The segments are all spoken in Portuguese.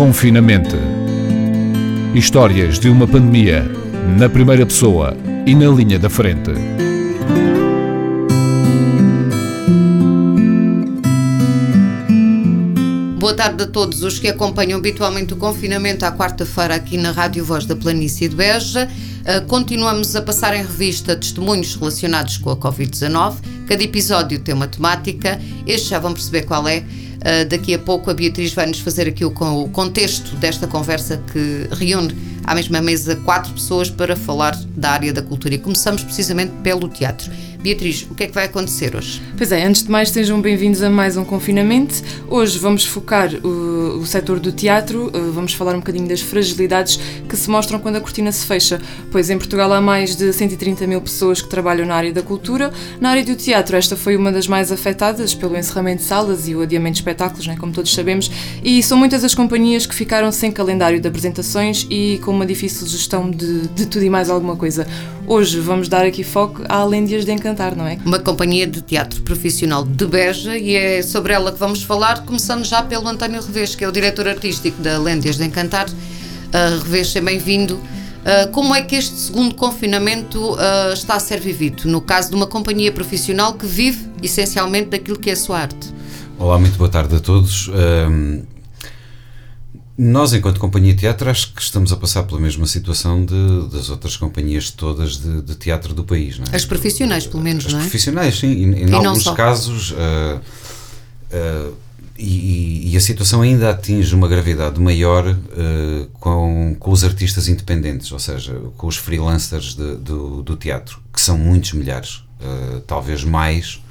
Confinamento. Histórias de uma pandemia na primeira pessoa e na linha da frente. Boa tarde a todos os que acompanham habitualmente o confinamento à quarta-feira aqui na Rádio Voz da Planície de Beja. Uh, continuamos a passar em revista testemunhos relacionados com a Covid-19. Cada episódio tem uma temática. Este já vão perceber qual é. Uh, daqui a pouco a Beatriz vai nos fazer aqui o, o contexto desta conversa que reúne à mesma mesa quatro pessoas para falar da área da cultura. E começamos precisamente pelo teatro. Beatriz, o que é que vai acontecer hoje? Pois é, antes de mais, sejam bem-vindos a mais um confinamento. Hoje vamos focar o, o setor do teatro, uh, vamos falar um bocadinho das fragilidades que se mostram quando a cortina se fecha, pois em Portugal há mais de 130 mil pessoas que trabalham na área da cultura. Na área do teatro, esta foi uma das mais afetadas pelo encerramento de salas e o adiamento de espetáculos, né, como todos sabemos, e são muitas as companhias que ficaram sem calendário de apresentações e com uma difícil gestão de, de tudo e mais alguma coisa. Hoje vamos dar aqui foco a Alêndias de Encantar, não é? Uma companhia de teatro profissional de Beja e é sobre ela que vamos falar, começando já pelo António Revés, que é o diretor artístico da Alêndias de Encantar. Uh, Revés, seja bem-vindo. Uh, como é que este segundo confinamento uh, está a ser vivido? No caso de uma companhia profissional que vive essencialmente daquilo que é a sua arte. Olá, muito boa tarde a todos. Nós, enquanto companhia de teatro, acho que estamos a passar pela mesma situação de, das outras companhias todas de, de teatro do país. Não é? As profissionais, pelo menos, As não é? profissionais, sim. E, em alguns casos. Uh, uh, e, e, a situação ainda atinge uma gravidade maior uh, com, com os artistas independentes, ou seja, com os freelancers de, do, do teatro, que são muitos milhares, talvez mais,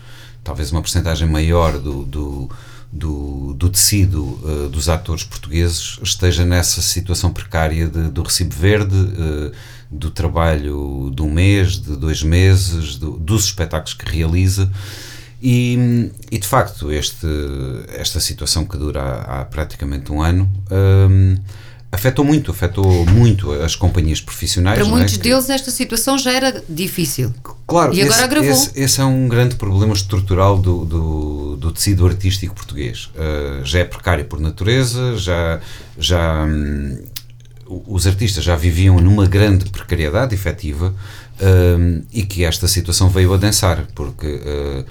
talvez uma porcentagem maior do, do do, do tecido uh, dos atores portugueses esteja nessa situação precária de, do recibo verde, uh, do trabalho de um mês, de dois meses, do, dos espetáculos que realiza. E, e, de facto, este, esta situação que dura há, há praticamente um ano. Um, eh, afetou muito, afetou muito as companhias profissionais. Para muitos é? deles esta situação já era difícil. Claro, e agora esse, agravou. Esse, esse, é um grande problema estrutural do, do, do tecido artístico português. Uh, já é precário por natureza, já, já um, os artistas já viviam numa grande precariedade efetiva um, e que esta situação veio a densar, porque uh,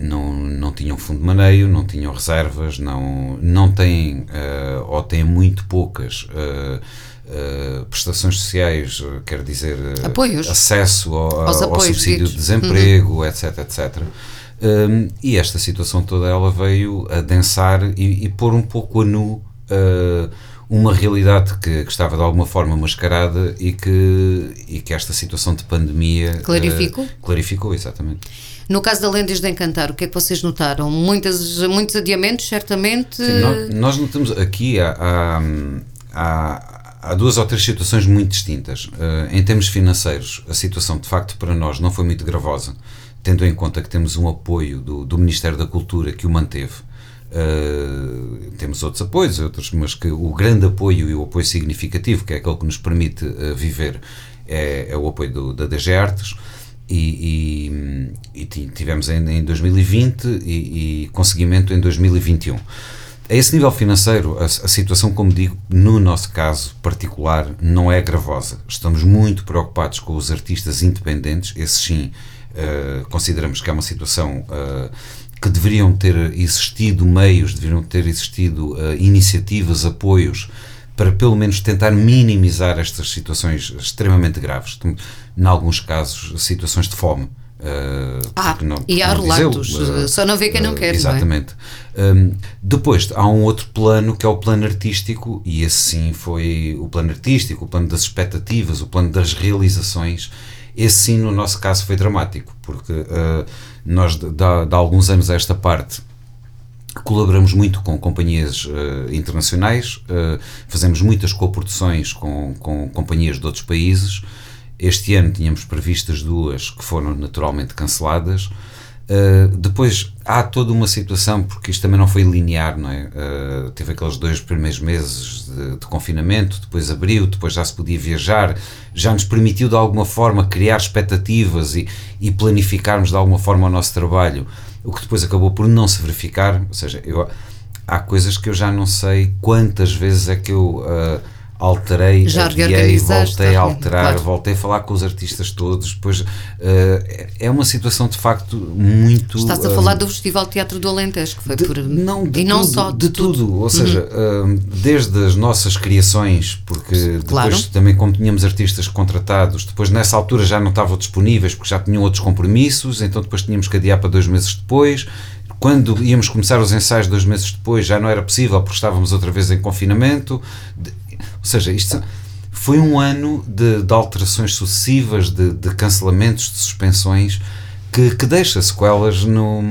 não, não tinham fundo de maneio, não tinham reservas, não, não têm uh, ou têm muito poucas uh, uh, prestações sociais, quer dizer, apoios. acesso ao, ao subsídio de desemprego, uhum. etc, etc. Um, e esta situação toda ela veio a densar e, e pôr um pouco a nu uma realidade que, que, estava de alguma forma mascarada e que, e que esta situação de pandemia clarificou. clarificou, exatamente. No caso da Lendas de Encantar, o que é que vocês notaram? Muitas, muitos adiamentos, certamente? Sim, nós, nós, notamos aqui há, há, há, duas ou três situações muito distintas. Uh, em termos financeiros, a situação de facto para nós não foi muito gravosa, tendo em conta que temos um apoio do, do Ministério da Cultura que o manteve. Uh, temos outros apoios, outros, mas que o grande apoio e o apoio significativo, que é aquele que nos permite uh, viver, é, é, o apoio do, da DG Artes e, e, e tivemos em, em 2020 e, e, conseguimento em 2021. A esse nível financeiro, a, a, situação, como digo, no nosso caso particular, não é gravosa. Estamos muito preocupados com os artistas independentes, esses sim, uh, consideramos que é uma situação uh, que deveriam ter existido meios, deveriam ter existido uh, iniciativas, apoios para pelo menos tentar minimizar estas situações extremamente graves. Em alguns casos, situações de fome. Uh, ah, não, e há relatos, uh, só não vê quem não quer. Exatamente. Não é? um, depois há um outro plano que é o plano artístico, e esse sim foi o plano artístico, o plano das expectativas, o plano das realizações. Esse sim, no nosso caso, foi dramático, porque nós, de, de, de alguns anos a esta parte, Colaboramos muito com companhias uh, internacionais, uh, fazemos muitas coproduções com, com companhias de outros países. Este ano tínhamos previstas duas que foram naturalmente canceladas. Uh, depois há toda uma situação, porque isto também não foi linear, não é? Uh, teve aqueles dois primeiros meses de, de, confinamento, depois abriu, depois já se podia viajar, já nos permitiu de alguma forma criar expectativas e, e planificarmos de alguma forma o nosso trabalho o que depois acabou por não se verificar, ou seja, eu, há coisas que eu já não sei quantas vezes é que eu uh, alterei, Já adiei, voltei a alterar, claro. voltei a falar com os artistas todos. Depois uh, é uma situação de facto muito. Estás a uh, falar do Festival Teatro do Alentejo, que foi de- por. não, de e não tudo, só. de, tudo. Ou seja, hum, desde as nossas criações, porque Claro. depois também, como tínhamos artistas contratados, depois nessa altura já não estavam disponíveis porque já tinham outros compromissos, então depois tínhamos que adiar para dois meses depois. Quando íamos começar os ensaios dois meses depois, já não era possível porque estávamos outra vez em confinamento. Ou seja, isto foi um ano de, de alterações sucessivas, de, de cancelamentos, de suspensões, que, que deixa sequelas no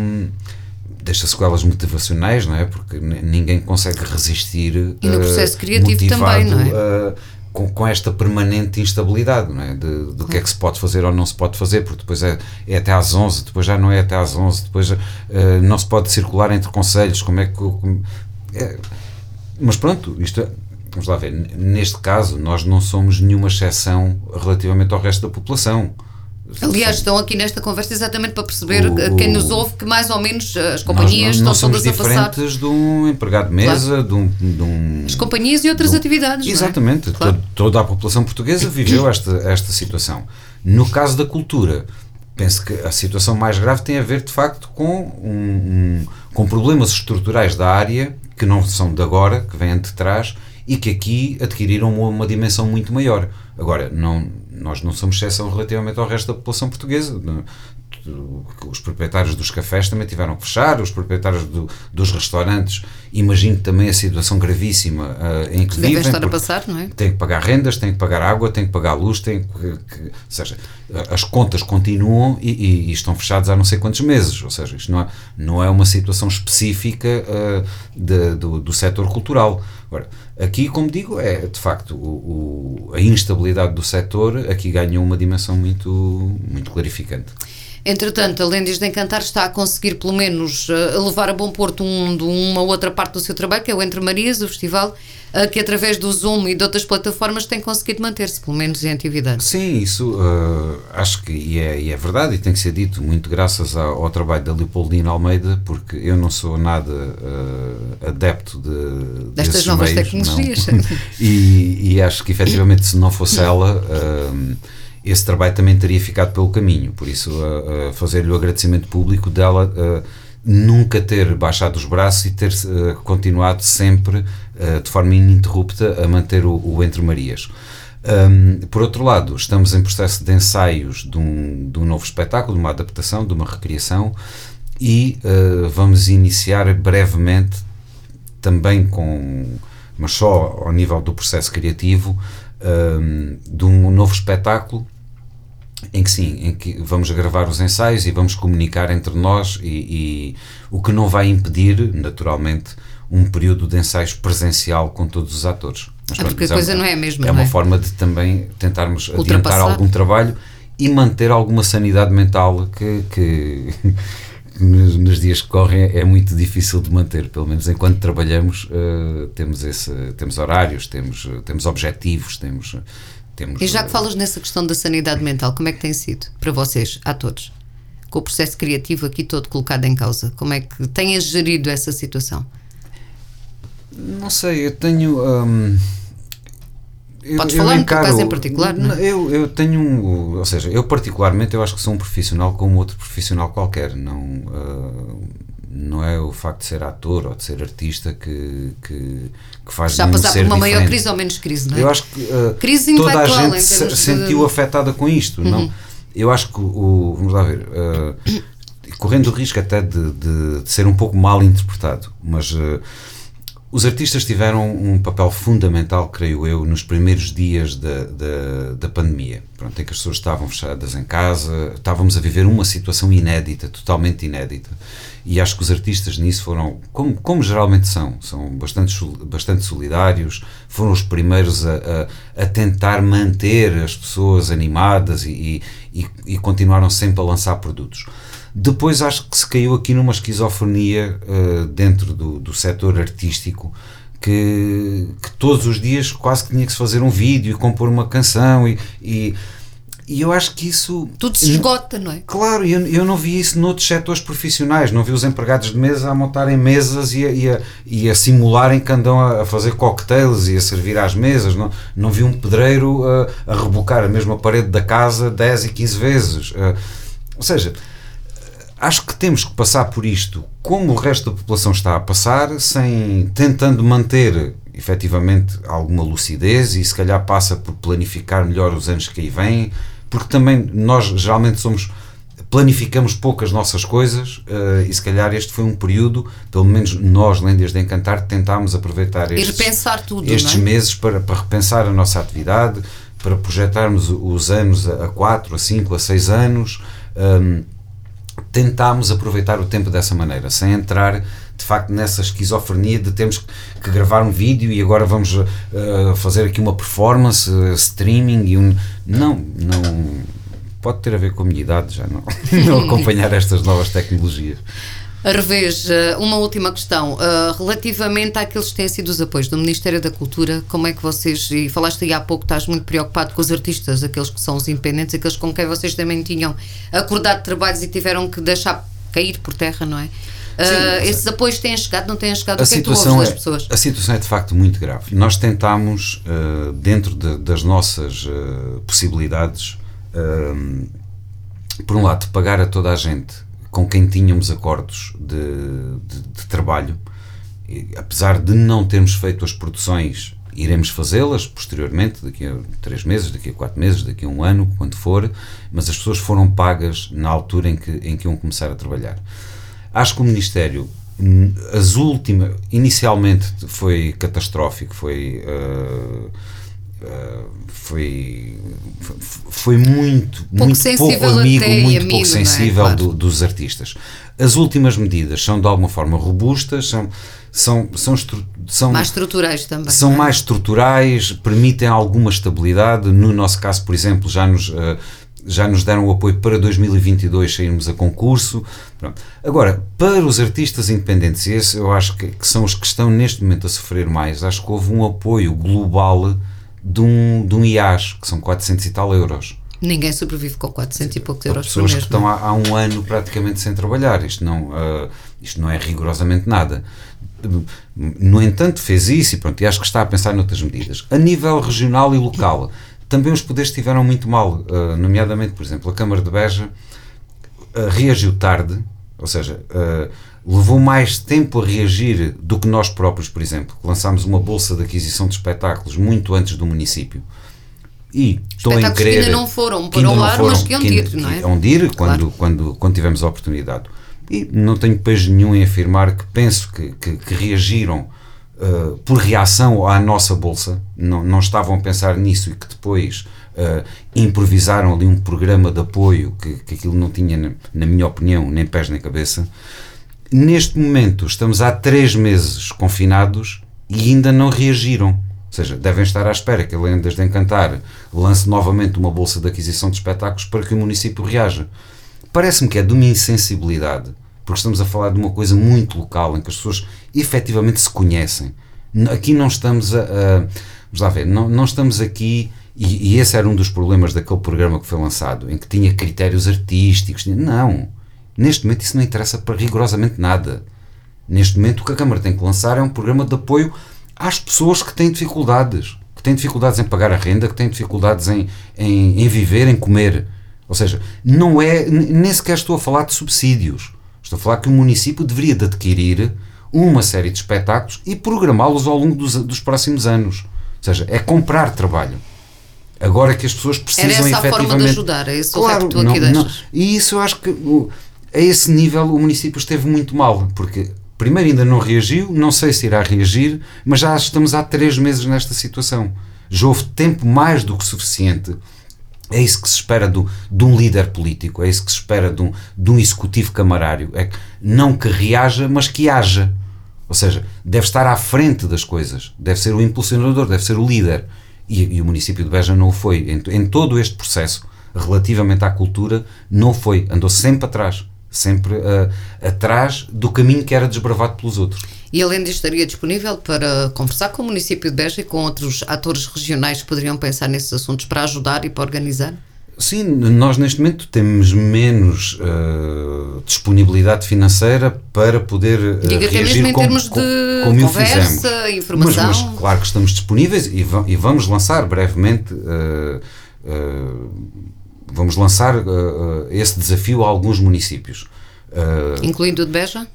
deixa sequelas motivacionais, não é? Porque ninguém consegue resistir E no eh, processo criativo também, não é? eh, com, com esta permanente instabilidade, não é? De, do que é que se pode fazer ou não se pode fazer, porque depois é, é até às 11, depois já não é até às 11, depois eh, não se pode circular entre conselhos, como é que... como- é- mas pronto, isto é- vamos lá ver, neste caso nós não somos nenhuma exceção relativamente ao resto da população. Aliás, estão aqui nesta conversa exatamente para perceber O- quem nos ouve que mais ou menos eh, as companhias não, não estão todas a passar. diferentes de um empregado de mesa, de, um, de um- As companhias e outras do- atividades. é? Exatamente, Claro. to- toda a população portuguesa viveu esta, esta situação. No caso da cultura, penso que a situação mais grave tem a ver de facto com, um- um- com problemas estruturais da área que não são de agora, que vêm de trás e que aqui adquiriram uma, uma dimensão muito maior. Agora, não, nós não somos exceção relativamente ao resto da população portuguesa. Os proprietários dos cafés também tiveram que fechar, os proprietários do- dos restaurantes, imagino também a situação gravíssima ah, em que Devem vivem. estar a passar, não é? tem que pagar rendas, tem que pagar água, tem que pagar luz, tem que, que- ou seja, as contas continuam e, e- e estão fechadas há não sei quantos meses, ou seja, isto não é, não é uma situação específica ah, de- do, do setor cultural. Agora, aqui, como digo, é de facto o, o- a instabilidade do setor aqui ganhou uma dimensão muito, muito clarificante. Entretanto, a Lendes de Encantar está a conseguir, pelo menos, eh, levar a bom porto um, de uma outra parte do seu trabalho, que é o Entre Marias, o festival, eh, que através do Zoom e de outras plataformas tem conseguido manter-se, pelo menos em atividade. Sim, isso ah, acho que e é, e é verdade e tem que ser dito, muito graças ao, ao trabalho da Leopoldina Almeida, porque eu não sou nada ah, adepto de, Destas novas meios, tecnologias. E, e acho que efetivamente se não fosse ela, ah, esse trabalho também teria ficado pelo caminho. Por isso, ah, ah, fazer-lhe o agradecimento público dela. Nunca ter baixado os braços e ter continuado sempre de forma ininterrupta a manter o, o Entre Marias. Um, por outro lado, estamos em processo de ensaios de um, de um novo espetáculo, de uma adaptação, de uma recriação e uh, vamos iniciar brevemente, também com, mas só ao nível do processo criativo, um, de um novo espetáculo em que sim, em que vamos gravar os ensaios e vamos comunicar entre nós e, e o que não vai impedir, naturalmente, um período de ensaios presencial com todos os atores. Mas Ah, porque a mas coisa uma- não é a mesma, É uma é? forma de também tentarmos adiantar algum trabalho e manter alguma sanidade mental que, que nos, nos dias que correm é muito difícil de manter, pelo menos enquanto trabalhamos eh, temos, esse, temos horários, temos, temos objetivos, temos, temos E já que eh, falas nessa questão da sanidade mental, como é que tem sido para vocês, atores? Com o processo criativo aqui todo colocado em causa, como é que têm gerido essa situação? Não sei, eu tenho. hum, eu- Podes falar no teu encaro- caso em particular, não é? Eu, eu tenho. um- Ou seja, eu particularmente eu acho que sou um profissional como outro profissional qualquer. Não, ah, não é o facto de ser ator ou de ser artista que, que, que faz Já um passar por uma maior diferente. crise ou menos crise, não é? Eu acho que ah, Crise toda a gente se de- sentiu afetada com isto. Não? Eu acho que o. Vamos lá ver. ah, correndo o risco até de, de- de ser um pouco mal interpretado, mas. Os artistas tiveram um papel fundamental, creio eu, nos primeiros dias da, da, da pandemia, Pronto, em que as pessoas estavam fechadas em casa, estávamos a viver uma situação inédita, totalmente inédita. E acho que os artistas nisso foram, como, como geralmente são, são bastante, bastante solidários, foram os primeiros a, a, a tentar manter as pessoas animadas e, e, e continuaram sempre a lançar produtos. Depois acho que se caiu aqui numa esquizofrenia eh, dentro do, do setor artístico que, que todos os dias quase que tinha que se fazer um vídeo e compor uma canção e, e, e eu acho que isso. Tudo se esgota, não é? Claro, eu, eu não vi isso noutros setores profissionais. Não vi os empregados de mesa a montarem mesas e a, e a, e a simularem que andam a, fazer cocktails e a servir às mesas. Não, não vi um pedreiro a, a rebocar a mesma parede da casa 10 e 15 vezes. Uh, ou seja, acho que temos que passar por isto como o resto da população está a passar, sem tentando manter efetivamente alguma lucidez e se calhar passa por planificar melhor os anos que aí vêm porque também nós geralmente somos planificamos pouco as nossas coisas uh, e se calhar este foi um período, pelo menos nós, Lendas de Encantar, tentámos aproveitar estes, tudo, estes é? meses para, para repensar a nossa atividade, para projetarmos os anos a 4, a 5, a 6 anos. Um, tentámos aproveitar o tempo dessa maneira, sem entrar de facto nessa esquizofrenia de temos que gravar um vídeo e agora vamos uh, fazer aqui uma performance, uh, streaming e um. Não, não. Pode ter a ver com a minha idade já, não, não acompanhar estas novas tecnologias. Revés, eh, uma última questão. relativamente àqueles que têm sido os apoios do Ministério da Cultura, como é que vocês, e falaste aí há pouco, estás muito preocupado com os artistas, aqueles que são os independentes, aqueles com quem vocês também tinham acordado trabalhos e tiveram que deixar cair por terra, não é? uh, esses apoios têm chegado, não têm chegado? A o que situação é que tu das pessoas? A situação é de facto muito grave. Nós tentámos, uh, dentro de, das nossas uh, possibilidades, por um lado, pagar a toda a gente com quem tínhamos acordos de, de, de trabalho, e, apesar de não termos feito as produções iremos fazê-las posteriormente, daqui a três meses, daqui a quatro meses, daqui a um ano, quando for, mas as pessoas foram pagas na altura em que, em que iam começar a trabalhar. Acho que o Ministério, as últimas, inicialmente foi catastrófico, foi. Uh, foi, foi muito, pouco muito pouco amigo, muito amigo, pouco é? sensível é? claro. do, dos artistas. As últimas medidas são de alguma forma robustas, são, são, são, são mais estruturais também. São é? mais estruturais, permitem alguma estabilidade. No nosso caso, por exemplo, já nos, uh, já nos deram o apoio para 2022 sairmos a concurso. Pronto. Agora, para os artistas independentes, e esse eu acho que, que, são os que estão neste momento a sofrer mais, acho que houve um apoio global de um, de um IAS, que são 400 e tal euros. Ninguém sobrevive com 400 e poucos euros pessoas por mês. que estão há, há, um ano praticamente sem trabalhar. Isto não, uh, isto não é rigorosamente nada. No entanto, fez isso e pronto, e acho que está a pensar noutras medidas. A nível regional e local, também os poderes estiveram muito mal, uh, nomeadamente, por exemplo, a Câmara de Beja uh, reagiu tarde, ou seja, uh, levou mais tempo a reagir do que nós próprios, por exemplo. Lançámos uma bolsa de aquisição de espetáculos muito antes do município. E estou em crer. Que ainda não foram para o ar, mas que iam ir, não é? Iam ir quando, quando, quando tivemos a oportunidade. E não tenho pejo nenhum em afirmar que penso que, que, que reagiram uh, por reação à nossa bolsa, não, não estavam a pensar nisso e que depois uh, improvisaram ali um programa de apoio que, que aquilo não tinha, na minha opinião, nem pés nem cabeça. Neste momento estamos há três meses confinados e ainda não reagiram. Ou seja, devem estar à espera que a Lendas de Encantar lance novamente uma bolsa de aquisição de espetáculos para que o município reaja. Parece-me que é de uma insensibilidade porque estamos a falar de uma coisa muito local, em que as pessoas efetivamente se conhecem. Aqui não estamos a. a vamos lá ver, não, não estamos aqui. E, e, esse era um dos problemas daquele programa que foi lançado, em que tinha critérios artísticos. Não. Neste momento isso não interessa para rigorosamente nada. Neste momento o que a Câmara tem que lançar é um programa de apoio às pessoas que têm dificuldades. Que têm dificuldades em pagar a renda, que têm dificuldades em, em, em viver, em comer. Ou seja, não é. Nem sequer estou a falar de subsídios. Estou a falar que o município deveria de adquirir uma série de espetáculos e programá-los ao longo dos, dos próximos anos. Ou seja, é comprar trabalho. Agora que as pessoas precisam Era essa efetivamente. a forma de ajudar, é isso claro, que tu aqui não, não, E isso eu acho que a esse nível o município esteve muito mal, porque primeiro ainda não reagiu, não sei se irá reagir, mas já estamos há três meses nesta situação. Já houve tempo mais do que suficiente é isso que se espera do, de um líder político, é isso que se espera de um, de um executivo camarário. É que, não que reaja, mas que haja. Ou seja, deve estar à frente das coisas, deve ser o impulsionador, deve ser o líder. E, e o município de Beja não o foi. Em, em, todo este processo, relativamente à cultura, não foi. Andou sempre atrás. Sempre uh, atrás do caminho que era desbravado pelos outros. E além disto, estaria disponível para conversar com o município de Beja e com outros atores regionais que poderiam pensar nesses assuntos para ajudar e para organizar? Sim, nós neste momento temos menos uh, disponibilidade financeira para poder uh, Diga reagir mesmo em como, termos como, de como conversa, informação. Mas, mas, claro que estamos disponíveis e, e vamos lançar brevemente uh, vamos lançar esse desafio a alguns municípios. Incluindo o de Beja?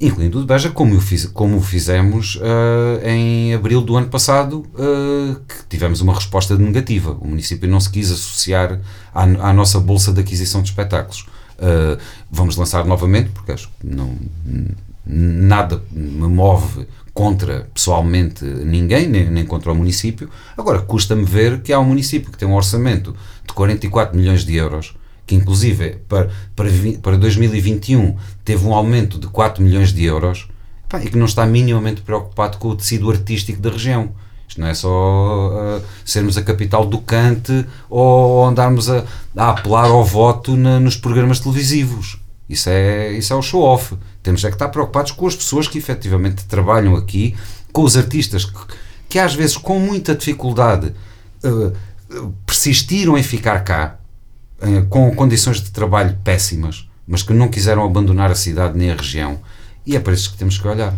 incluindo o de Beja, como, fiz, como o fizemos uh, em abril do ano passado, uh, que tivemos uma resposta negativa. O município não se quis associar à, à nossa bolsa de aquisição de espetáculos. Uh, vamos lançar novamente, porque acho que não, nada me move contra pessoalmente ninguém, nem, nem contra o município. Agora, custa-me ver que há um município que tem um orçamento de 44 milhões de euros que inclusive para, para, para 2021 teve um aumento de 4 milhões de euros e que não está minimamente preocupado com o tecido artístico da região. Isto não é só uh, sermos a capital do cante ou andarmos a, a apelar ao voto na, nos programas televisivos. Isso é, isso é o show-off. Temos é que estar preocupados com as pessoas que efetivamente trabalham aqui, com os artistas que, que às vezes com muita dificuldade uh, persistiram em ficar cá eh, com condições de trabalho péssimas, mas que não quiseram abandonar a cidade nem a região. E é para isso que temos que olhar.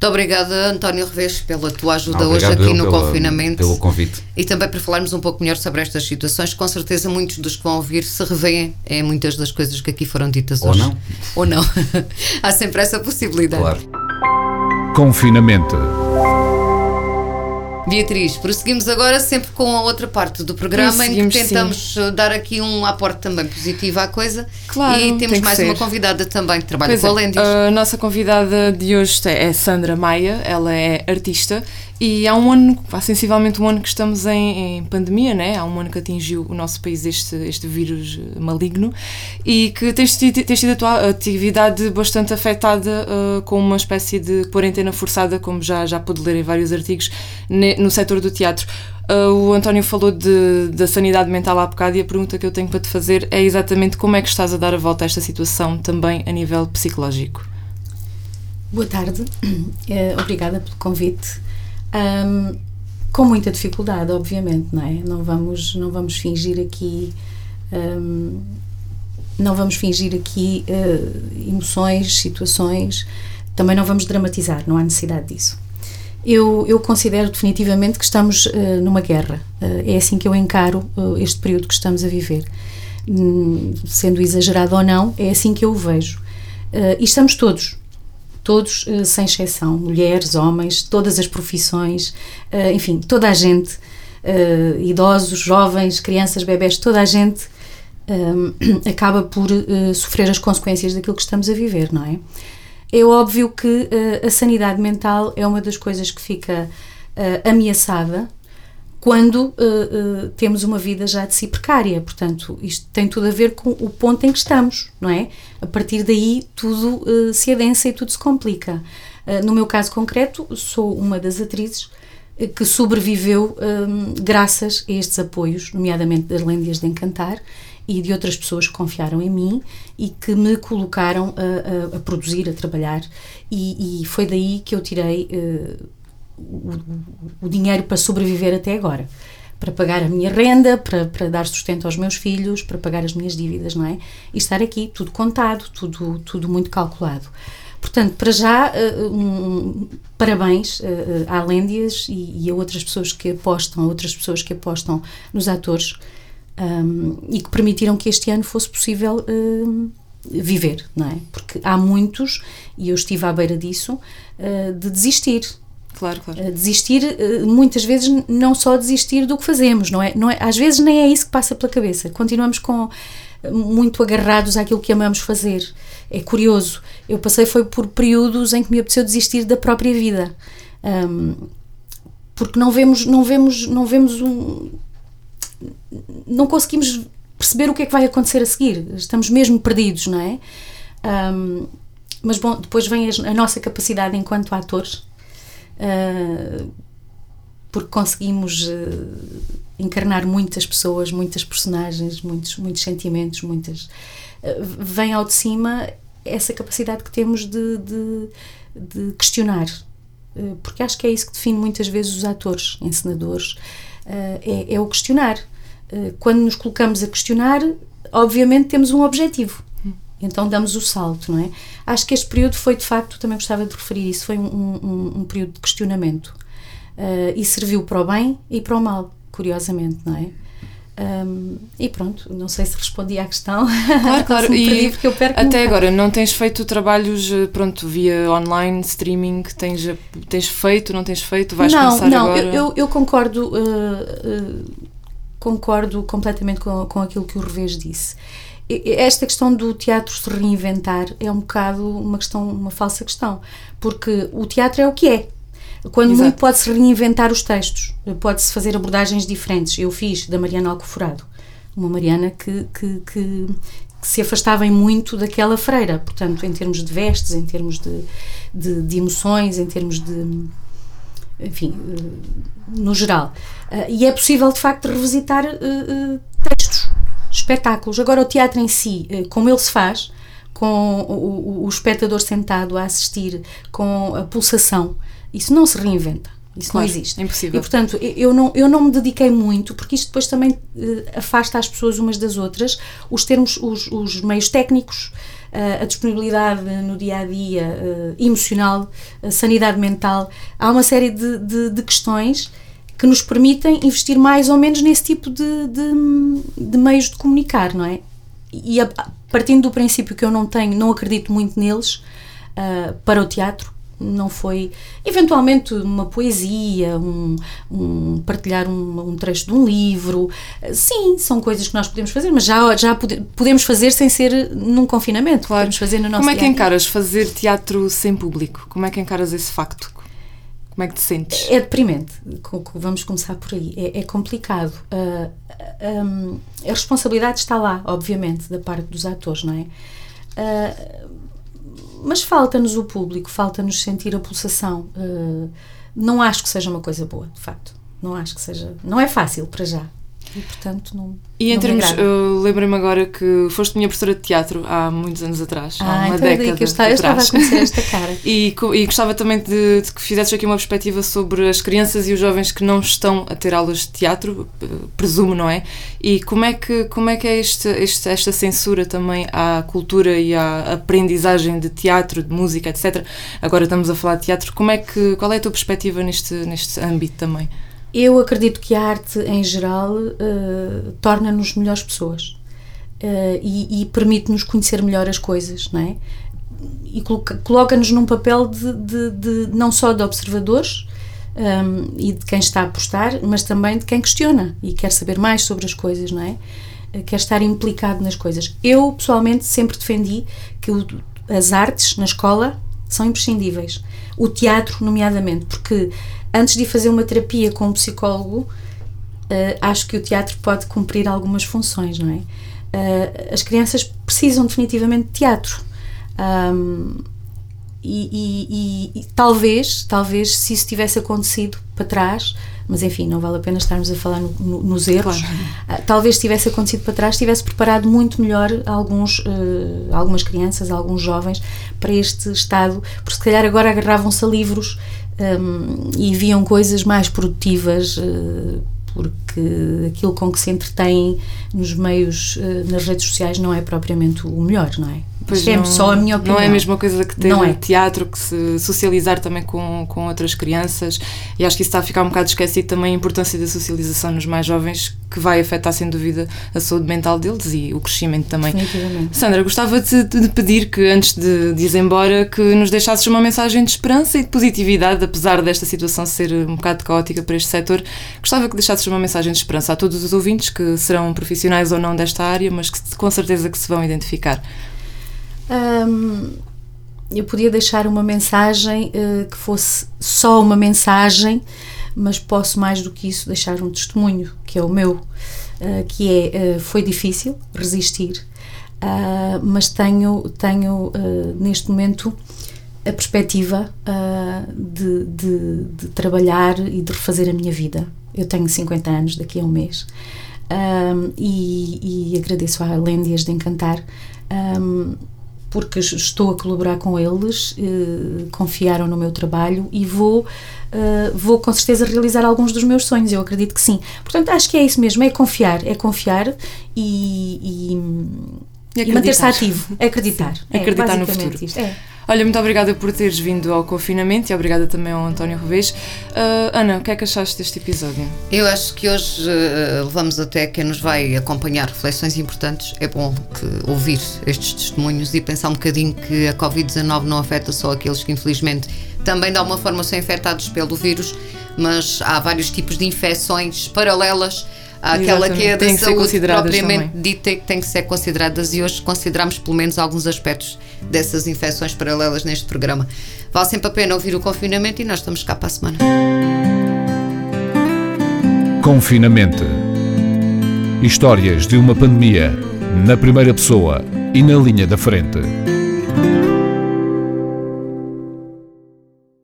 Muito obrigada, António Reves, pela tua ajuda hoje aqui no pela, confinamento. Pelo convite. E também para falarmos um pouco melhor sobre estas situações. Com certeza, muitos dos que vão ouvir se revêem em muitas das coisas que aqui foram ditas Ou hoje. Ou não. Ou não. Há sempre essa possibilidade. Claro. Confinamento. Beatriz, prosseguimos agora sempre com a outra parte do programa em que tentamos sim. dar aqui um aporte também positivo à coisa. Claro, e temos mais uma convidada também que trabalha pois com é, a Lendis. A nossa convidada de hoje é Sandra Maia, ela é artista e há um ano, há sensivelmente um ano que estamos em, em, pandemia, né? há um ano que atingiu o nosso país este, este vírus maligno e que tem tido, tem tido a atividade bastante afetada uh, com uma espécie de quarentena forçada, como já, já pude ler em vários artigos, ne, no setor do teatro. Uh, o António falou de, da sanidade mental há bocado e a pergunta que eu tenho para te fazer é exatamente como é que estás a dar a volta a esta situação também a nível psicológico. Boa tarde, obrigada pelo convite. Um, com muita dificuldade, obviamente, não é? Não vamos, não vamos fingir aqui. Um, não vamos fingir aqui uh, emoções, situações, também não vamos dramatizar, não há necessidade disso. Eu, eu considero definitivamente que estamos uh, numa guerra, uh, é assim que eu encaro este período que estamos a viver. Hum, sendo exagerado ou não, é assim que eu o vejo. e estamos todos, todos eh, sem exceção, mulheres, homens, todas as profissões, eh, enfim, toda a gente, eh, idosos, jovens, crianças, bebés, toda a gente acaba por sofrer as consequências daquilo que estamos a viver, não é? É óbvio que a sanidade mental é uma das coisas que fica ameaçada quando uh, uh, temos uma vida já de si precária. Portanto, isto tem tudo a ver com o ponto em que estamos, não é? A partir daí tudo uh, se adensa e tudo se complica. no meu caso concreto, sou uma das atrizes que sobreviveu um, graças a estes apoios, nomeadamente das Lêndias de Encantar e de outras pessoas que confiaram em mim e que me colocaram a, a, a produzir, a trabalhar, e, e, foi daí que eu tirei o, o dinheiro para sobreviver até agora para pagar a minha renda, para, para dar sustento aos meus filhos, para pagar as minhas dívidas, não é? E estar aqui, tudo contado, tudo, tudo muito calculado. Portanto, para já, uh, um, parabéns uh, à Lêndias e, e, a outras pessoas que apostam, a outras pessoas que apostam nos atores um, e que permitiram que este ano fosse possível uh, viver, não é? Porque há muitos, e eu estive à beira disso, de desistir Claro, claro. Eh, desistir, eh, muitas vezes, não só desistir do que fazemos, não é? não é? Às vezes nem é isso que passa pela cabeça. Continuamos com eh, muito agarrados àquilo que amamos fazer. É curioso. Eu passei foi por períodos em que me apeteceu desistir da própria vida. Um, porque não vemos, não vemos, não vemos um. Não conseguimos perceber o que é que vai acontecer a seguir. Estamos mesmo perdidos, não é? Um, mas bom, depois vem a, a nossa capacidade enquanto atores uh, porque conseguimos uh, encarnar muitas pessoas, muitas personagens, muitos, muitos sentimentos, muitas. Uh, vem ao de cima essa capacidade que temos de, de, de questionar, porque acho que é isso que define muitas vezes os atores, encenadores, é, é o questionar. Quando nos colocamos a questionar, obviamente temos um objetivo. Então damos o salto, não é? Acho que este período foi, de facto, também gostava de referir isso, foi um, um, um período de questionamento. Uh, e serviu para o bem e para o mal, curiosamente, não é? Um, e pronto, não sei se respondi à questão. Claro, claro. e até agora não tens feito trabalhos pronto, via online, streaming? Tens, tens feito, não tens feito? Vais não, começar não, agora? Não, eu, eu, concordo, uh, uh, concordo completamente com, com aquilo que o Revés disse. Esta questão do teatro se reinventar é um bocado uma questão, uma falsa questão, porque o teatro é o que é quando Exato. muito pode-se reinventar os textos, pode-se fazer abordagens diferentes. Eu fiz da Mariana Alcoforado, uma Mariana que, que, que, que, se afastava muito daquela freira, portanto, em termos de vestes, em termos de, de, de emoções, em termos de. enfim, eh, no geral. Eh, e é possível, de facto, revisitar textos, espetáculos. Agora, o teatro em si, como ele se faz, com o, o, o espectador sentado a assistir, com a pulsação isso não se reinventa. Isso claro, não existe. É impossível. E, portanto, eu não, eu não me dediquei muito, porque isto depois também uh, afasta as pessoas umas das outras, os termos, os, os meios técnicos, uh, a disponibilidade no dia a dia, uh, emocional, a sanidade mental. Há uma série de, de, de, questões que nos permitem investir mais ou menos nesse tipo de, de, de meios de comunicar, não é? E a, partindo do princípio que eu não tenho, não acredito muito neles, para o teatro, não foi eventualmente uma poesia, um, um partilhar um, um, trecho de um livro. Sim, são coisas que nós podemos fazer, mas já, já pode, podemos fazer sem ser num confinamento. Claro. Podemos fazer no nosso Como é que encaras fazer teatro sem público? Como é que encaras esse facto? Como é que te sentes? É deprimente. Vamos começar por aí. É, é complicado. Uh, um, a responsabilidade está lá, obviamente, da parte dos atores, não é? Uh, mas falta-nos o público, falta-nos sentir a pulsação. Uh, não acho que seja uma coisa boa, de facto. Não acho que seja. Não é fácil para já. E, portanto, não. E em termos. Eu lembrei-me agora que foste minha professora de teatro há muitos anos atrás. Ah, há uma então década. Que eu, estava, eu estava a conhecer esta cara. e, e gostava também de, de, que fizesses aqui uma perspectiva sobre as crianças e os jovens que não estão a ter aulas de teatro, presumo, não é? E como é que, como é, que é este, este, esta censura também à cultura e à aprendizagem de teatro, de música, etc. Agora estamos a falar de teatro. Como é que, qual é a tua perspectiva neste, neste âmbito também? Eu acredito que a arte, em geral, uh, torna-nos melhores pessoas uh, e, e permite-nos conhecer melhor as coisas, não é? E coloca-nos num papel de, de, de, não só de observadores um, ehm, e de quem está a apostar, mas também de quem questiona e quer saber mais sobre as coisas, não é? Uh, quer estar implicado nas coisas. Eu, pessoalmente, sempre defendi que o, as artes na escola são imprescindíveis. O teatro, nomeadamente, porque antes de fazer uma terapia com um psicólogo, uh, acho que o teatro pode cumprir algumas funções, não é? Uh, as crianças precisam definitivamente de teatro. Um, e, e, e, e, talvez, talvez, se isso tivesse acontecido para trás, mas enfim, não vale a pena estarmos a falar no, no, nos erros. Claro. Uh, talvez tivesse acontecido para trás, tivesse preparado muito melhor alguns, uh, algumas crianças, alguns jovens para este estado, porque se calhar agora agarravam-se a livros um, e viam coisas mais produtivas, uh, porque aquilo com que se entretém nos meios, uh, nas redes sociais, não é propriamente o melhor, não é? Pois é só a minha opinião. Não é a mesma coisa que ter é. teatro, que se socializar também com, com outras crianças, e acho que isso está a ficar um bocado esquecido também a importância da socialização nos mais jovens, que vai afetar sem dúvida a saúde mental deles e o crescimento também. Sandra, gostava de, de pedir que antes de, de ir embora, que nos deixasses uma mensagem de esperança e de positividade, apesar desta situação ser um bocado caótica para este setor, gostava que deixasses uma mensagem de esperança a todos os ouvintes que serão profissionais ou não desta área, mas que com certeza que se vão identificar. Eu podia deixar uma mensagem uh, que fosse só uma mensagem, mas posso mais do que isso deixar um testemunho, que é o meu, uh, que é, uh, foi difícil resistir, mas tenho, tenho neste momento a perspectiva de, de, de, trabalhar e de refazer a minha vida. Eu tenho 50 anos daqui a um mês. Um, e, e, agradeço à Lêndias de Encantar um, porque estou a colaborar com eles, uh, confiaram no meu trabalho e vou, uh, vou com certeza realizar alguns dos meus sonhos, eu acredito que sim. Portanto, acho que é isso mesmo, é confiar, é confiar e, e, e manter-se ativo, é acreditar. É, acreditar no futuro. Isto, é. Olha, muito obrigada por teres vindo ao confinamento e obrigada também ao António Revés. Uh, Ana, o que é que achaste deste episódio? Eu acho que hoje uh, levamos até quem nos vai acompanhar reflexões importantes. É bom que, ouvir estes testemunhos e pensar um bocadinho que a Covid-19 não afeta só aqueles que infelizmente também de alguma forma são infectados pelo vírus, mas há vários tipos de infecções paralelas aquela Exatamente. que é da saúde propriamente também. dita que tem que ser consideradas e hoje consideramos pelo menos alguns aspectos dessas infecções paralelas neste programa. Vale sempre a pena ouvir o confinamento e nós estamos cá para a semana. Confinamento. Histórias de uma pandemia na primeira pessoa e na linha da frente.